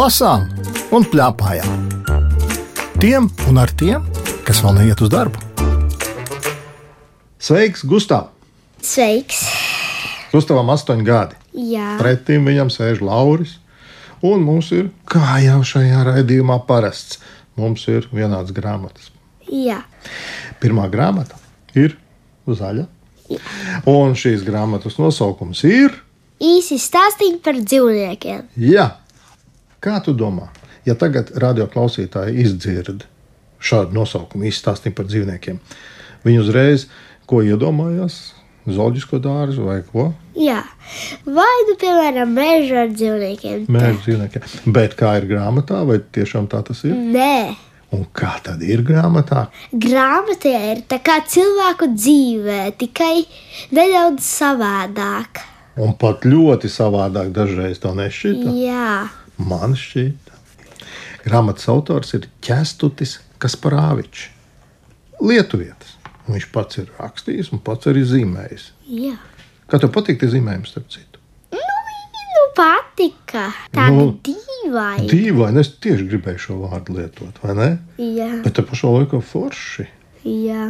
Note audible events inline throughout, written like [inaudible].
lasām un plēpājām. Tiem un ar tiem, kas vēl neiet uz darbu. Sveiks, Gustav! Sveiks! Gustavam astoņi gadi. Jā, Pretim viņam sēž Lauris. Un mums ir, kā jau šajā raidījumā parasts, mums ir vienāds grāmatas. jā. Pirmā grāmata ir zaļa. Un šīs grāmatas nosaukums ir īsi stāstīt par dzīvniekiem. Jā. Kā tu domā, ja tagad radioklausītāji izdzird šādu nosaukumu, izstāstīja par dzīvniekiem, viņi uzreiz ko iedomājās? Zooloģisko dārzu vai ko? Jā, vai nu, piemēram, meža ar dzīvniekiem? Mēģinājumi dzīvniekiem. Bet kā ir grāmatā, vai tiešām tā tas ir? Nē, Un kā tad ir grāmatā? grāmatā ir tā kā cilvēku dzīvē, tikai nedaudz savādāk. Un pat ļoti savādāk dažreiz to nešķita. Jā, Man šķita. Grāmatas autors ir Čestutis Kasparāvičs. Lietuvietis. Viņš pats ir rakstījis un pats arī zīmējis. jā. Kā tev patīk tie zīmējumi, starp citu? Nu, nu patika. Tāda Nu, dīvaina. Dīvaini, es tieši gribēju šo vārdu lietot, vai ne? Jā, Bet te pašā laikā forši. jā.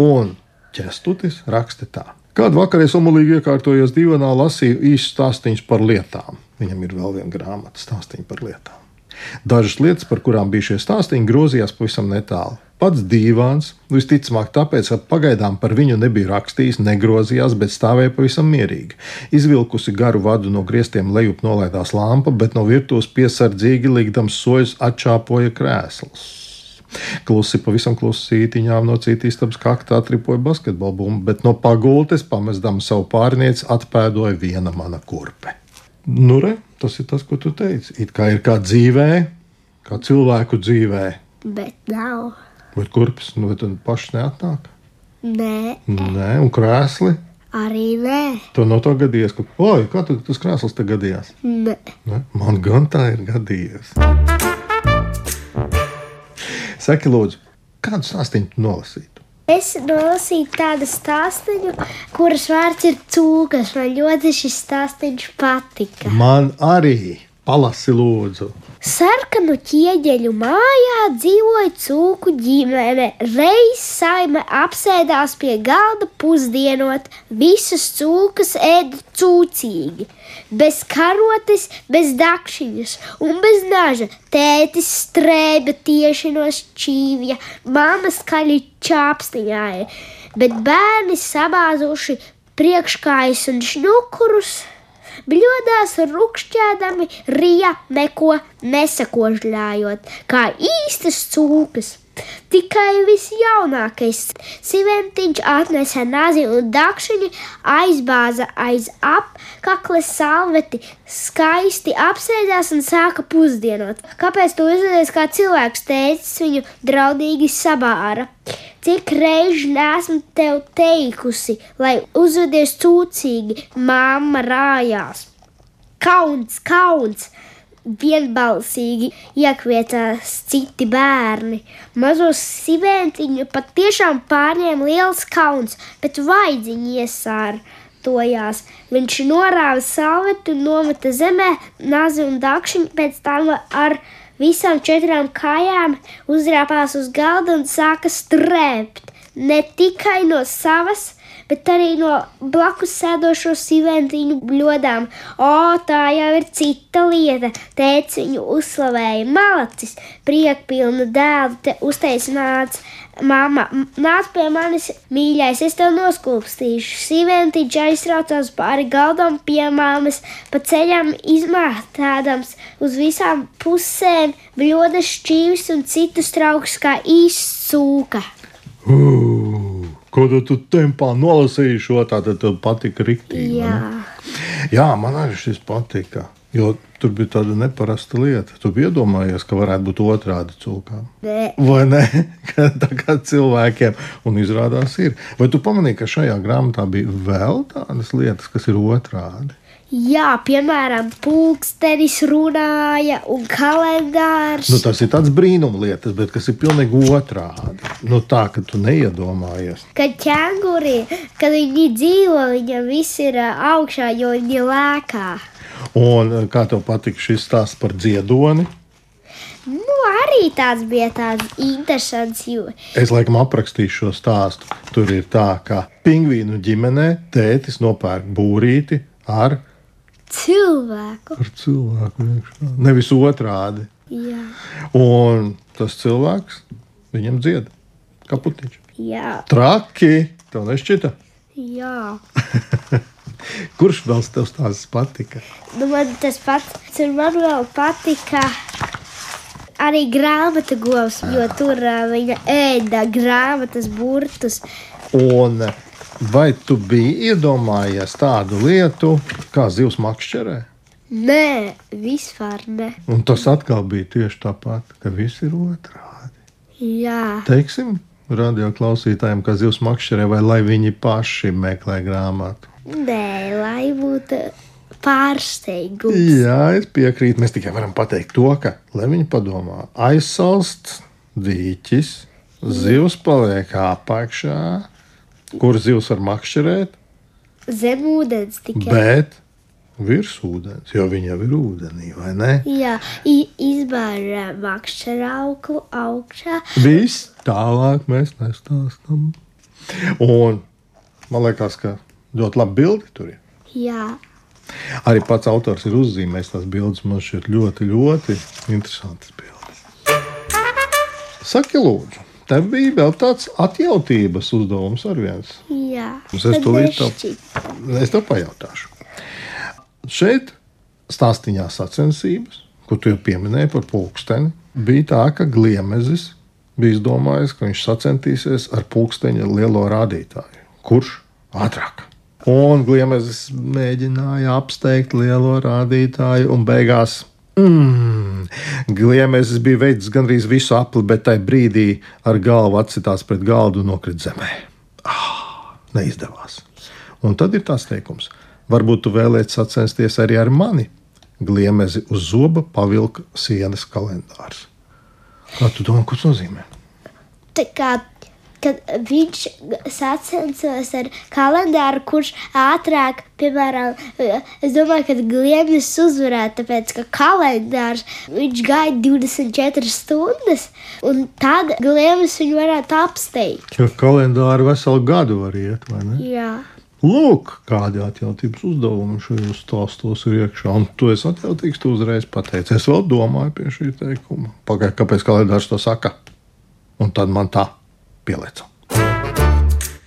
Un ķestutis raksta tā. Kādu vakaru es omulīgi iekārtojos divanā, lasīju īsu stāstīņus par lietām. Viņam ir vēl viena grāmata stāstīņi par lietām. Dažas lietas, par kurām bija šie stāstīņi, grozījās pavisam netālu. Pats dīvāns, visticamāk, tāpēc, ka pagaidām par viņu nebija rakstījis, negrozījās, bet stāvēja pavisam mierīgi. Izvilkusi garu vadu no griestiem lejup nolaidās lampa, bet no virtuves piesardzīgi likdams soļus atčāpoja krēslus. Klusi, pavisam klusi sītiņām no citas istabas kaktā tripoja basketbola bumbu, bet no pagultes pamestama savu pārnieci atpēdoja viena mana kurpe. Nu, re, tas ir tas, ko tu teici. It kā ir kā dzīvē, kā cilvēku dzīvē, Bet nav. bet kurpes nu, tad pašs neatnāk. Nē, Nē, un krēsli. arī nē. To no to gadījās, ka, oi, kā tu, tas krēsls te gadījās? nē. Ne? Man gan tā ir gadījies. Saki, lūdzu, kādu stāstījumu tu nolasītu? Es nolasīju tādu stāstu, kuras vārds ir cūkas. Man ļoti šis stāstījums patika. Man arī palasi, lūdzu. Sarkanu ķieģeļu mājā dzīvoja cūku ģimene. Reiz saime apsēdās pie galda pusdienot, visas cūkas ēda cūcīgi. Bez karotes, bez dakšiņas un bez naža. Tētis strēba tieši no šķīvja, mamma skaļi čāpstiņāja, bet bērni sabāzuši priekškājas un šņukurus. Bļodās rupšķēdami, rija neko nesakožļājot, kā īstas cūkas. Tikai visjaunākais siventiņš atnesa nazi un dakšiņu, aizbāza aiz apakles salveti, skaisti apsēdās un sāka pusdienot. Kāpēc tu uzvedies kā cilvēks, teicis viņu draudīgi sabāra? Cik reizi nesmu tev teikusi, lai uzvedies cūcīgi, mamma rājās. Kauns, kauns! Vienbalsīgi iekvietās citi bērni. Mazo siventiņu patiešām pārņēma liels kauns, bet vaidziņi iesārtojās. Viņš norāva salvetu, nometa zemē, nazi un dakšiņu, pēc tam ar visām četrām kājām uzrāpās uz galda un sāka strēpt. Ne tikai no savas, bet arī no blakus sēdošo siventiņu bļodām. O, tā jau ir cita lieta. Tēvs viņu uzslavēja malacis, priekpilna dēla, uztaisnāts. Māma, nāc pie manis, mīļais, es tev noskūpstīšu. Sīventiņš aiztraucās pāri galdam pie māmas, pa ceļam izmētādams uz visām pusēm, bļodas šķīvis un citus trauks kā īsts sūka. Uh, ko tu, tempā nolasīji šo, tā tad tev patika riktīgi. Jā. ne? Jā, man arī šis patika. Jo tur bija tāda neparasta lieta. Tu iedomājies, ka varētu būt otrādi cūkām. Nē. Vai ne? [laughs] Tā kā cilvēkiem, un izrādās, ir. Vai tu pamanīji, ka šajā grāmatā bija vēl tādas lietas, kas ir otrādi? Jā, piemēram, pulkstenis runāja un kalendārs. Nu, tas ir tāds brīnums lietas, bet kas ir pilnīgi otrādi. Nu, tā, ka tu neiedomājies. Kad ķēnguri, kad viņi dzīvo, viņam viss ir augšā, jo viņi lēkā. Un eh, kā tev patika šis stāsts par dziedoni? Nu, arī tāds bija tāds interesants, jo Es laikam aprakstīšu šo stāstu. Tur ir tā, ka pingvīnu ģimenē tētis nopērk būrīti ar, cilvēku. ar cilvēku iekšā. Nevis otrādi. Jā, Un tas cilvēks viņam dzied kaputiņš. jā, Traki! Tev nešķita? jā. [laughs] [laughs] Kurš vēl tev stāsts patika? Nu, man tas pats, un man vēl patika arī grāmatu govs, jo tur uh, viņa ēda grāmatas burtus. Un vai tu biji iedomājies tādu lietu kā zivs makšķerē? Nē, vispār ne. Un tas atkal bija tieši tāpat, ka viss ir otrādi. Jā, Teiksim, radio klausītājiem, ka zivs makšķerē, vai lai viņi paši meklē grāmatu. Nē, lai būtu pārsteigums. Jā, es piekrītu. Mēs tikai varam pateikt to, ka, lai viņi padomā, aizsalsts dīķis, zivs paliek apakšā, kur zivs var makšķerēt, Zem ūdens tikai. bet virs ūdens, jo viņa jau ir ūdenī, vai ne? Jā, i- izbāra makšķera auglu augšā. Viss tālāk mēs nestāstām. Un man liekas, ka ļoti labi bildi tur ir. Jā, Arī pats autors ir uzzīmējis tās bildes. Man šķiet ļoti, ļoti interesantas bildes. Saki, lūdzu, tev bija vēl tāds atjautības uzdevums ar viens. jā. Es tev-. Es tev pajautāšu. Šeit stāstījā sacensības, ko tu jau pieminēji par pulksteni, bija tā, ka Gliemezis bija izdomājis, ka viņš sacensties ar pulksteņa lielo rādītāju. Kurš ātrāk? Un Gliemezis mēģināja apsteigt lielo rādītāju, un beigās Mm. Gliemezis bija veicis gandrīz visu apli, bet tajā brīdī ar galvu atsitās pret galdu un nokrita zemē. Ah, neizdevās. Un tad ir tāds teikums, varbūt tu vēlēsies sacensties arī ar mani. Gliemezi uz zoba pavilka sienas kalendārs. Kā tu domā, ko tas nozīmē? Tā kā kad viņš sacensās ar kalendāru, kurš ātrāk, piemēram, es domāju, ka Gliemis uzvarētu, tāpēc ka kalendārs viņš gaida 24 stundas, un tad Gliemis viņu varētu apsteigt. Jo kalendāri veselu gadu var iet, vai ne? Jā. Lūk, kādi atjautības uzdevumi šajos stāstos ir iekšā. Un tu esi atjautīgs, tu uzreiz pateici. Es vēl domāju pie šī teikuma. Pagaidā, kāpēc kalendārs to saka? Un tad man tā pielieca.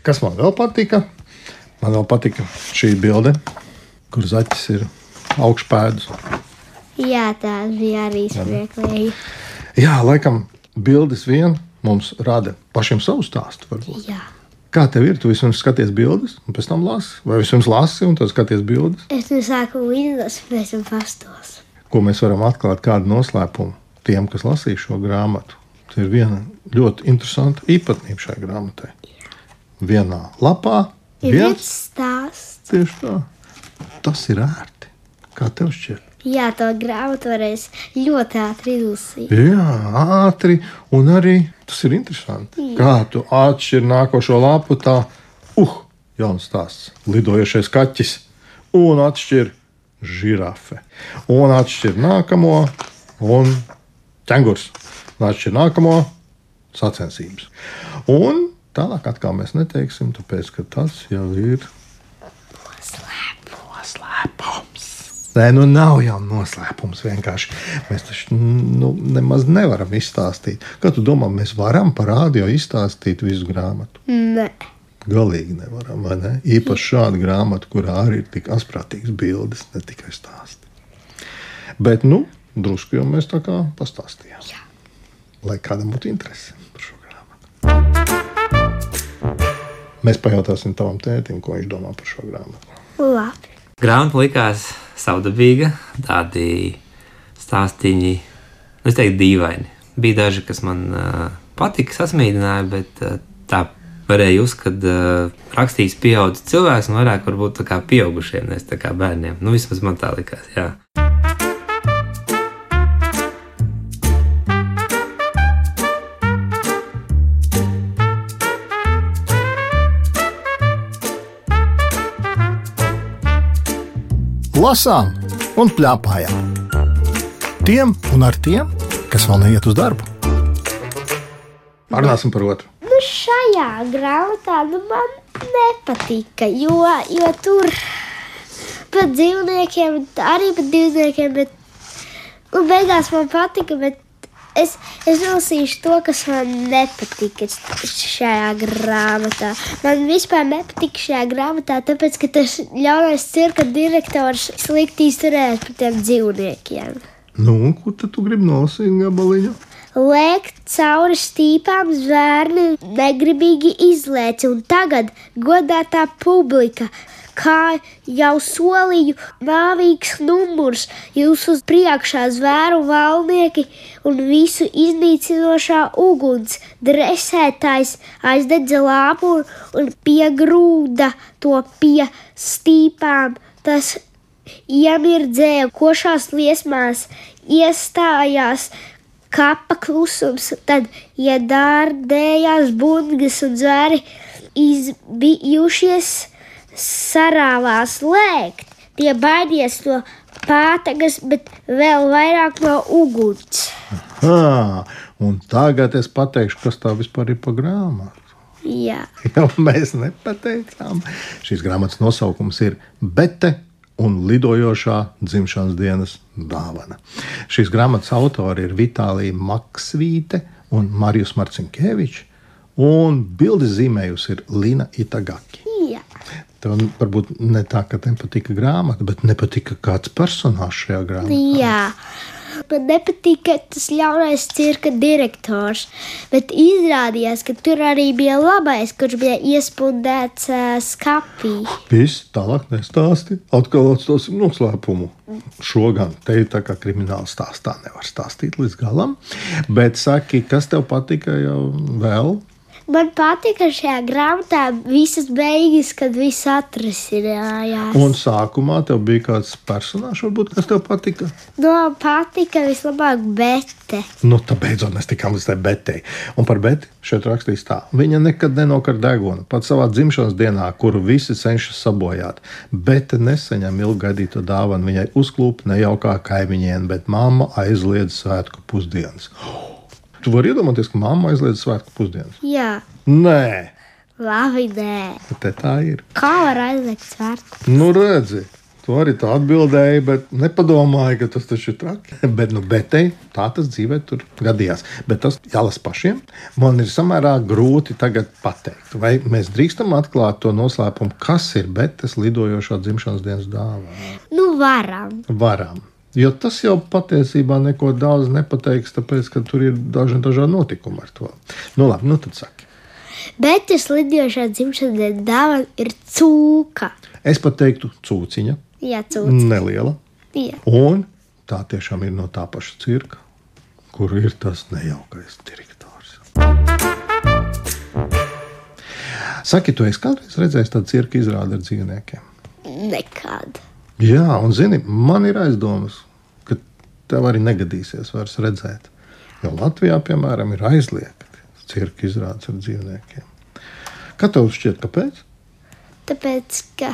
Kas man vēl patika? Man vēl patika šī bilde, kur zaķis ir augšpēdus. Jā, tā bija arī smieklīgi. Jā, laikam, bildes vien mums rada pašiem savu stāstu. Varbūt. Jā. Kā tev ir? Tu vispirms skaties bildes, un pēc tam lasi. Vai vispirms lasi, un tad skaties bildes? Es nu sāku līdzināt, pēc tam pastos. ko mēs varam atklāt, kādu noslēpumu tiem, kas lasīs šo grāmatu. Tā ir viena ļoti interesanta īpatnība šai grāmatai. Vienā lapā Ir viens stāsts. tieši tā. Tas ir ērti. Kā tev šķiet? Jā, to grāmatu varēs ļoti ātri izlasīt. Jā, ātri, un arī tas ir interesanti. Kā tu atšķiri nākošo lapu, tā, uh, jauns stāsts. Lidojošais kaķis un atšķir žirafe. Un atšķir nākamo, un ķēngurs. Atšķir nākamo sacensības. Un tālāk atkal mēs neteiksim, tāpēc ka tas jau ir noslēpums. Nē, nu nav jau noslēpums. Vienkārši mēs taču nu, nemaz nevaram izstāstīt. Kā tu domā, mēs varam par rādio izstāstīt visu grāmatu? Nē. Galīgi nevaram, ne? Īpaši šāda grāmata, kurā arī ir tik asprātīgas bildes, ne tikai stāsti. Bet, nu, drusku jau mēs tā kā pastāstījām. Jā. Lai kādam būtu interese par šo grāmatu. Mēs pajautāsim tavam tētim, ko viņš domā par šo grāmatu. Labi. Grāmata likās savdabīga, tādi stāstīņi, nu, teiktu, dīvaini. Bija daži, kas man uh, patika, sasmīdināja, bet uh, tā varēja uzskatīt, ka uh, rakstījis pieaugušs cilvēks un vairāk varbūt tā kā pieaugušiem, nevis tā kā bērniem. Nu, vismaz man tā likās. Jā. Lasām un plēpājām. Tiem un ar tiem, kas vēl neiet uz darbu. Parunāsim par otru. Nu, šajā grāmatā nu, man nepatika, jo, jo tur par dzīvniekiem, arī par dzīvniekiem, bet un beigās man patika. Bet es, es nolasīšu to, kas man nepatika šajā grāmatā. Man vispār nepatika šajā grāmatā, tāpēc, ka tas ļaunais cirka direktors slikti izturējās pret tiem dzīvniekiem. Nu, kur tad tu gribi nolasīt gabaliņu? Lēkt cauri stīpām zvērni negribīgi izlēca, un tagad godātā publika, kā jau solīju, māvīgs numurs jūsu priekšā zvēru valnieki un visu iznīcinošā uguns dresētājs aizdedza lāpu un piegrūda to pie stīpām. Tas iemirdzēja košās liesmās, iestājās kapa klusums, tad iedārdējās bungas un zvēri izbijušies sarāvās lēkt. Tie baidījās no pātagas, bet vēl vairāk no uguns. Aha, un tagad es pateikšu, kas tā vispār ir pa grāmatu. Jā, [laughs] Jo mēs nepateicām. Šīs grāmatas nosaukums ir Bete un lidojošā dzimšanas dienas dāvana. Šīs grāmatas autori ir Vitālija Maksvīte un Marijus Marcinkevičs, un bildes zīmējusi ir Lina Itagaki. Tev varbūt ne tā, ka tev patika grāmata, bet nepatika kāds personāžs šajā grāmatā. Jā. Man nepatika tas ļaunais cirka direktors, bet izrādījās, ka tur arī bija labais, kurš bija iespundēts uh, skapī. Viss tālāk nestāsti. Atkal atstāsim noslēpumu. Šo gan te ir tā kā krimināla stāstā nevar stāstīt līdz galam. Bet saki, kas tev patika jau vēl? Man patika šajā grāmatā visas beigas, kad viss atrisinājās. Un sākumā tev bija kāds personāžs, varbūt, kas tev patika. No patika vislabāk bete. Nu, tā beidzot mēs tikām līdz tai betei. Un par beti šeit rakstīts tā. Viņa nekad nenokar degunu. Pat savā dzimšanas dienā, kuru visi cenšas sabojāt. Bete nesaņem ilgaidīto dāvanu. Viņai uzklūp nejaukā kaimiņiene, bet mamma aizliedz svētku pusdienas. Tu vari iedomāties, ka mamma aizliedz svētku pusdienas. Jā, Nē, labi, nē. te tā ir. Kā var aizliegt svērtu? Nu, redzi, tu arī tā atbildēji, bet nepadomāji, ka tas taču ir traki. [laughs] Bet, nu, betei tā tas dzīvē tur gadījās. Bet tas jālasa pašiem. Man ir samērā grūti tagad pateikt, vai mēs drīkstam atklāt to noslēpumu, kas ir betes lidojošā dzimšanas dienas dāvana. Nu, varam. Varam. Jo tas jau patiesībā neko daudz nepateiks, tāpēc, ka tur ir daži dažādi notikumi ar to. Nu, labi, nu tad saki. Bet tas lidojošā dzimšanas dāvana ir cūka. Es pat teiktu, cūciņa, Jā, cūka. neliela. Jā. Un tā tiešām ir no tā paša cirka, kur ir tas nejaukais direktors. Saki, tu esi kādreiz redzējis tādu cirka izrādi ar dzīvniekiem? Nekad. Jā, un zini, man ir aizdomas, ka tev arī negadīsies vairs redzēt. Jo Latvijā, piemēram, ir aizliegti cirka izrādes ar dzīvniekiem. Kā tev šķiet, kāpēc? Tāpēc, ka,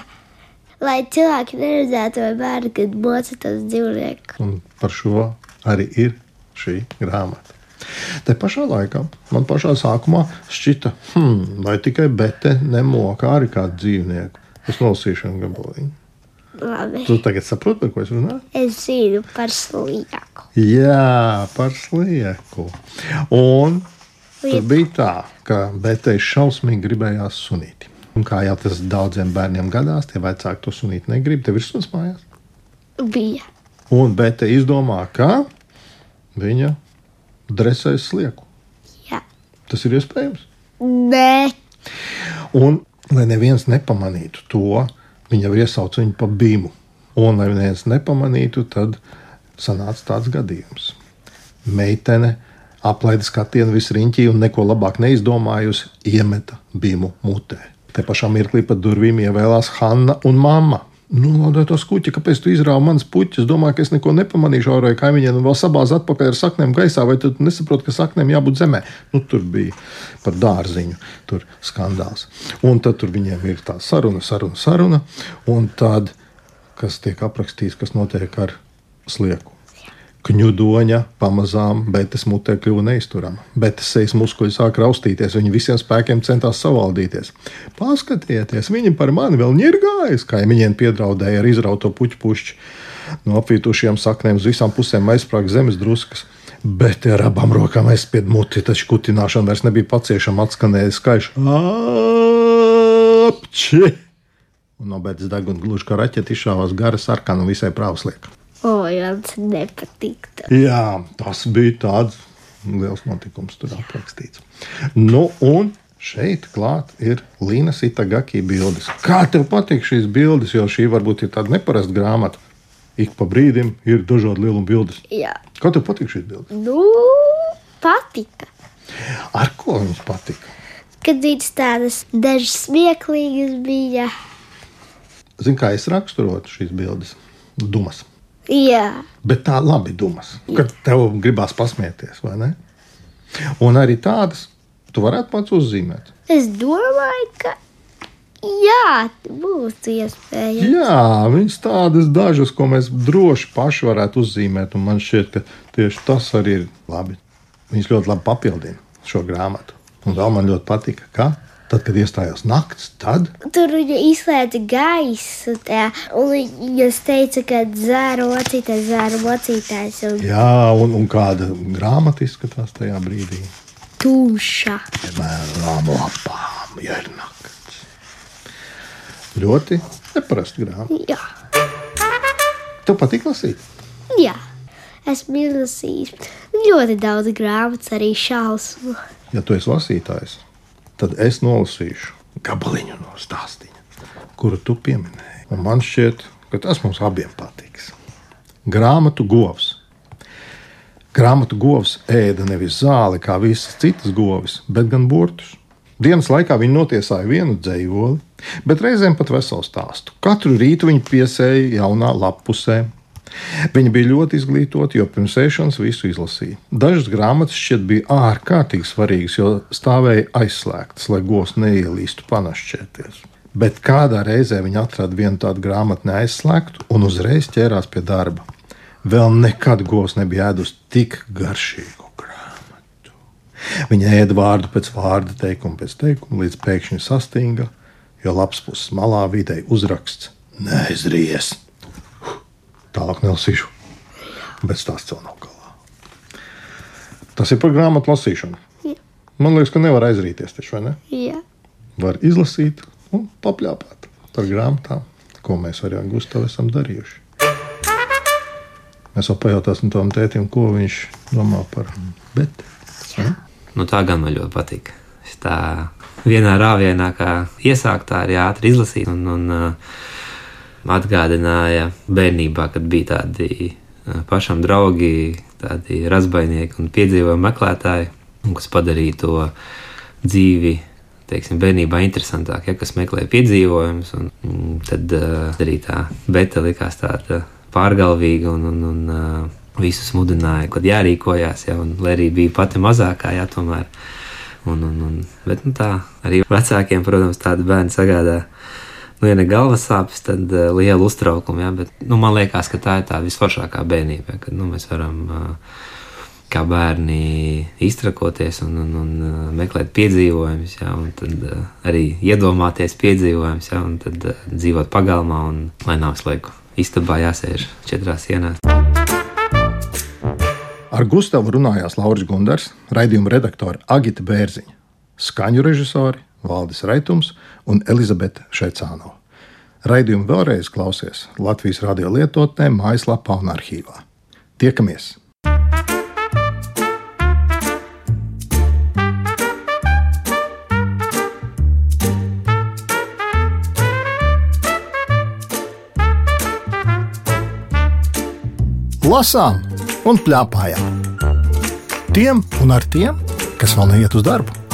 lai cilvēki neredzētu, bērni, kad moca tos dzīvniekus. Un par šo arī ir šī grāmata. Te pašā laikā man pašā sākumā šķita, hmm, vai tikai bete nemoka arī kādu dzīvnieku. Es nolasīšu vienu gabaliņu. Labi. Tu tagad saproti, par ko es runāju? Es zinu par slieku. Jā, par slieku. Un tur bija tā, ka betei šausmīgi gribējās sunīti. Un kā jau tas daudziem bērniem gadās, tie vecāki to sunīti negrib. Tev ir suns mājās. Bija. Un bete izdomā, ka viņa dresēs slieku. Jā. Tas ir iespējams. Nē, Un, lai neviens nepamanītu to, viņa jau iesauca viņu par bīmu. Un, lai neviens nepamanītu, tad sanāca tāds gadījums. Meitene aplaida skatienu visriņķī un neko labāk neizdomājusi, iemeta bīmu mutē. Te pašā mirklī pa durvīm ievēlās Hanna un mamma. Nu, laudētos kuģi, kāpēc tu izrāvi manas puķis? Es domāju, ka es neko nepamanīšu, auroju kaimiņiem, un vēl sabāz atpakaļ ar saknēm gaisā, vai tu nesaproti, ka saknēm jābūt zemē? Nu, tur bija par dārziņu, tur skandāls. Un tad tur viņiem ir tā saruna, saruna, saruna, un tad kas tiek aprakstīts, kas notiek ar slieku. Kņudoņa pamazām betes mutē kļuva neizturama. Betes sejas muskuļi sāk raustīties, viņi visiem spēkiem centās savaldīties. Paskatieties, viņi par mani vēl ņirgājas, kaimiņiem piedraudēja ar izrauto puķu pušķi. No apvītušajām saknēm uz visām pusēm aizsprāga zemes druskas. Bet ar abām rokām aizspied muti, taču kutināšana vairs nebija paciešama, atskanēja skaiši. Apči! Un no beigas deguna gluži kā raķeite izšāvās gara sarkana un visai prāvslieka. O, jums nepatīk. Jā, tas bija tāds liels notikums, tur aprakstīts. Nu, un šeit klāt ir Līnas Itagaki bildes. Kā tev patīk šīs bildes, jo šī varbūt ir tāda neparasta grāmata. Ik pa brīdim ir dažādi lielumi bildes. Jā, Kā tev patīk šīs bildes? nu, patika. Ar ko viņas patika? Kad viņas tādas dažas smieklīgas bija. Zini, kā es raksturotu šīs bildes? Dumas. Jā, Bet tā labi dumas, kad tev gribās pasmieties, vai ne? Un arī tādas tu varētu pats uzzīmēt. es domāju, ka jā, būtu iespējams. Jā, viņas tādas dažas, ko mēs droši paši varētu uzzīmēt, un man šķiet, ka tieši tas arī ir labi. Viņas ļoti labi papildina šo grāmatu. Un vēl man ļoti patika, ka tad, kad iestājās naktis, tad Tur viņa izslēdza gaisu, tā, un viņa teica, ka dzēra ocītājs, dzēra ocītājs un jā, un, un kāda grāmata izskatās tajā brīdī. tumša. Melnām lapām, ja ir naktis. Ļoti neparasta grāmata. Jā, Tev patīk lasīt? jā. esmu izlasījis ļoti daudz grāmatas, arī šausmu. Ja tu esi lasītājs, tad es nolasīšu gabaliņu no stāstīņa, kuru tu pieminēji. Un man šķiet, ka tas mums abiem patiks. Grāmatu govs. Grāmatu govs ēda nevis zāli kā visas citas govis, bet gan burtus. Dienas laikā viņi notiesāja vienu dzējoli, bet reizēm pat veselu stāstu. Katru rītu viņi piesēja jaunā lapusē. Viņi bija ļoti izglītoti, jo pirms ēšanas visu izlasīja. Dažas grāmatas šķiet bija ārkārtīgi svarīgas, jo stāvēja aizslēgtas, lai govs neielīstu panašķēties. Bet kādā reizē viņi atrada vienu tādu grāmatu neaizslēgtu un uzreiz ķērās pie darba. Vēl nekad govs nebija ēdus tik garšīgu grāmatu. Viņa ēda vārdu pēc vārda, teikumu pēc teikuma, līdz pēkšņi sastinga, jo lapas puses malā vidēji uzraksts Neizries! Tālāk nelasīšu, bet stāsts vēl nav galā. Tas ir par grāmatu lasīšanu. Jā. Man liekas, ka nevar aizrīties, taču, vai ne? Jā, Var izlasīt un papļāpāt par grāmatām, ko mēs arī ar Gustavu esam darījuši. Mēs vēl pajautāsim tam tētim, ko viņš domā par beti. Nu, tā gan man ļoti patīk. Tā vienā rāvienā, kā iesākt, tā arī ātri izlasīt. Un, un uh, atgādināja bērnībā, kad bija tādi uh, pašam draugi, tādi razbainieki un piedzīvojumi meklētāji, un kas padarīja to dzīvi. Teiksim, bērnībā interesantāk, ja kas meklē piedzīvojumus, un mm, tad uh, arī tā beta likās tāda pārgalvīga un, un, un uh, visus mudināja, kad jārīkojās, ja, un lai arī bija pati mazākā, ja tomēr. Un, un, un, bet nu, tā arī vecākiem, protams, tāda bērna sagādā. Nu, ja ne galvas sāpes, tad uh, liela uztraukuma. Ja, bet, nu, man liekas, ka tā ir tā visforšākā bērnība, kad nu, mēs varam uh, kā bērni iztrakoties un, un, un uh, meklēt piedzīvojumus, ja, un tad uh, arī iedomāties piedzīvojumus, ja, un tad uh, dzīvot pagalmā un lai nav slēgu. Istabā jāsēž četrās sienās. Ar Gustavu runājās Lauris Gundars, raidījuma redaktore Agita Bērziņa, skaņu režisori Valdis Raitums un Elizabete Šeicānova. Raidījumu vēlreiz klausies Latvijas radio lietotnē, mājaslapā un arhīvā. Tiekamies! Lasām un plēpājām. Tiem un ar tiem, kas vēl neiet uz darbu.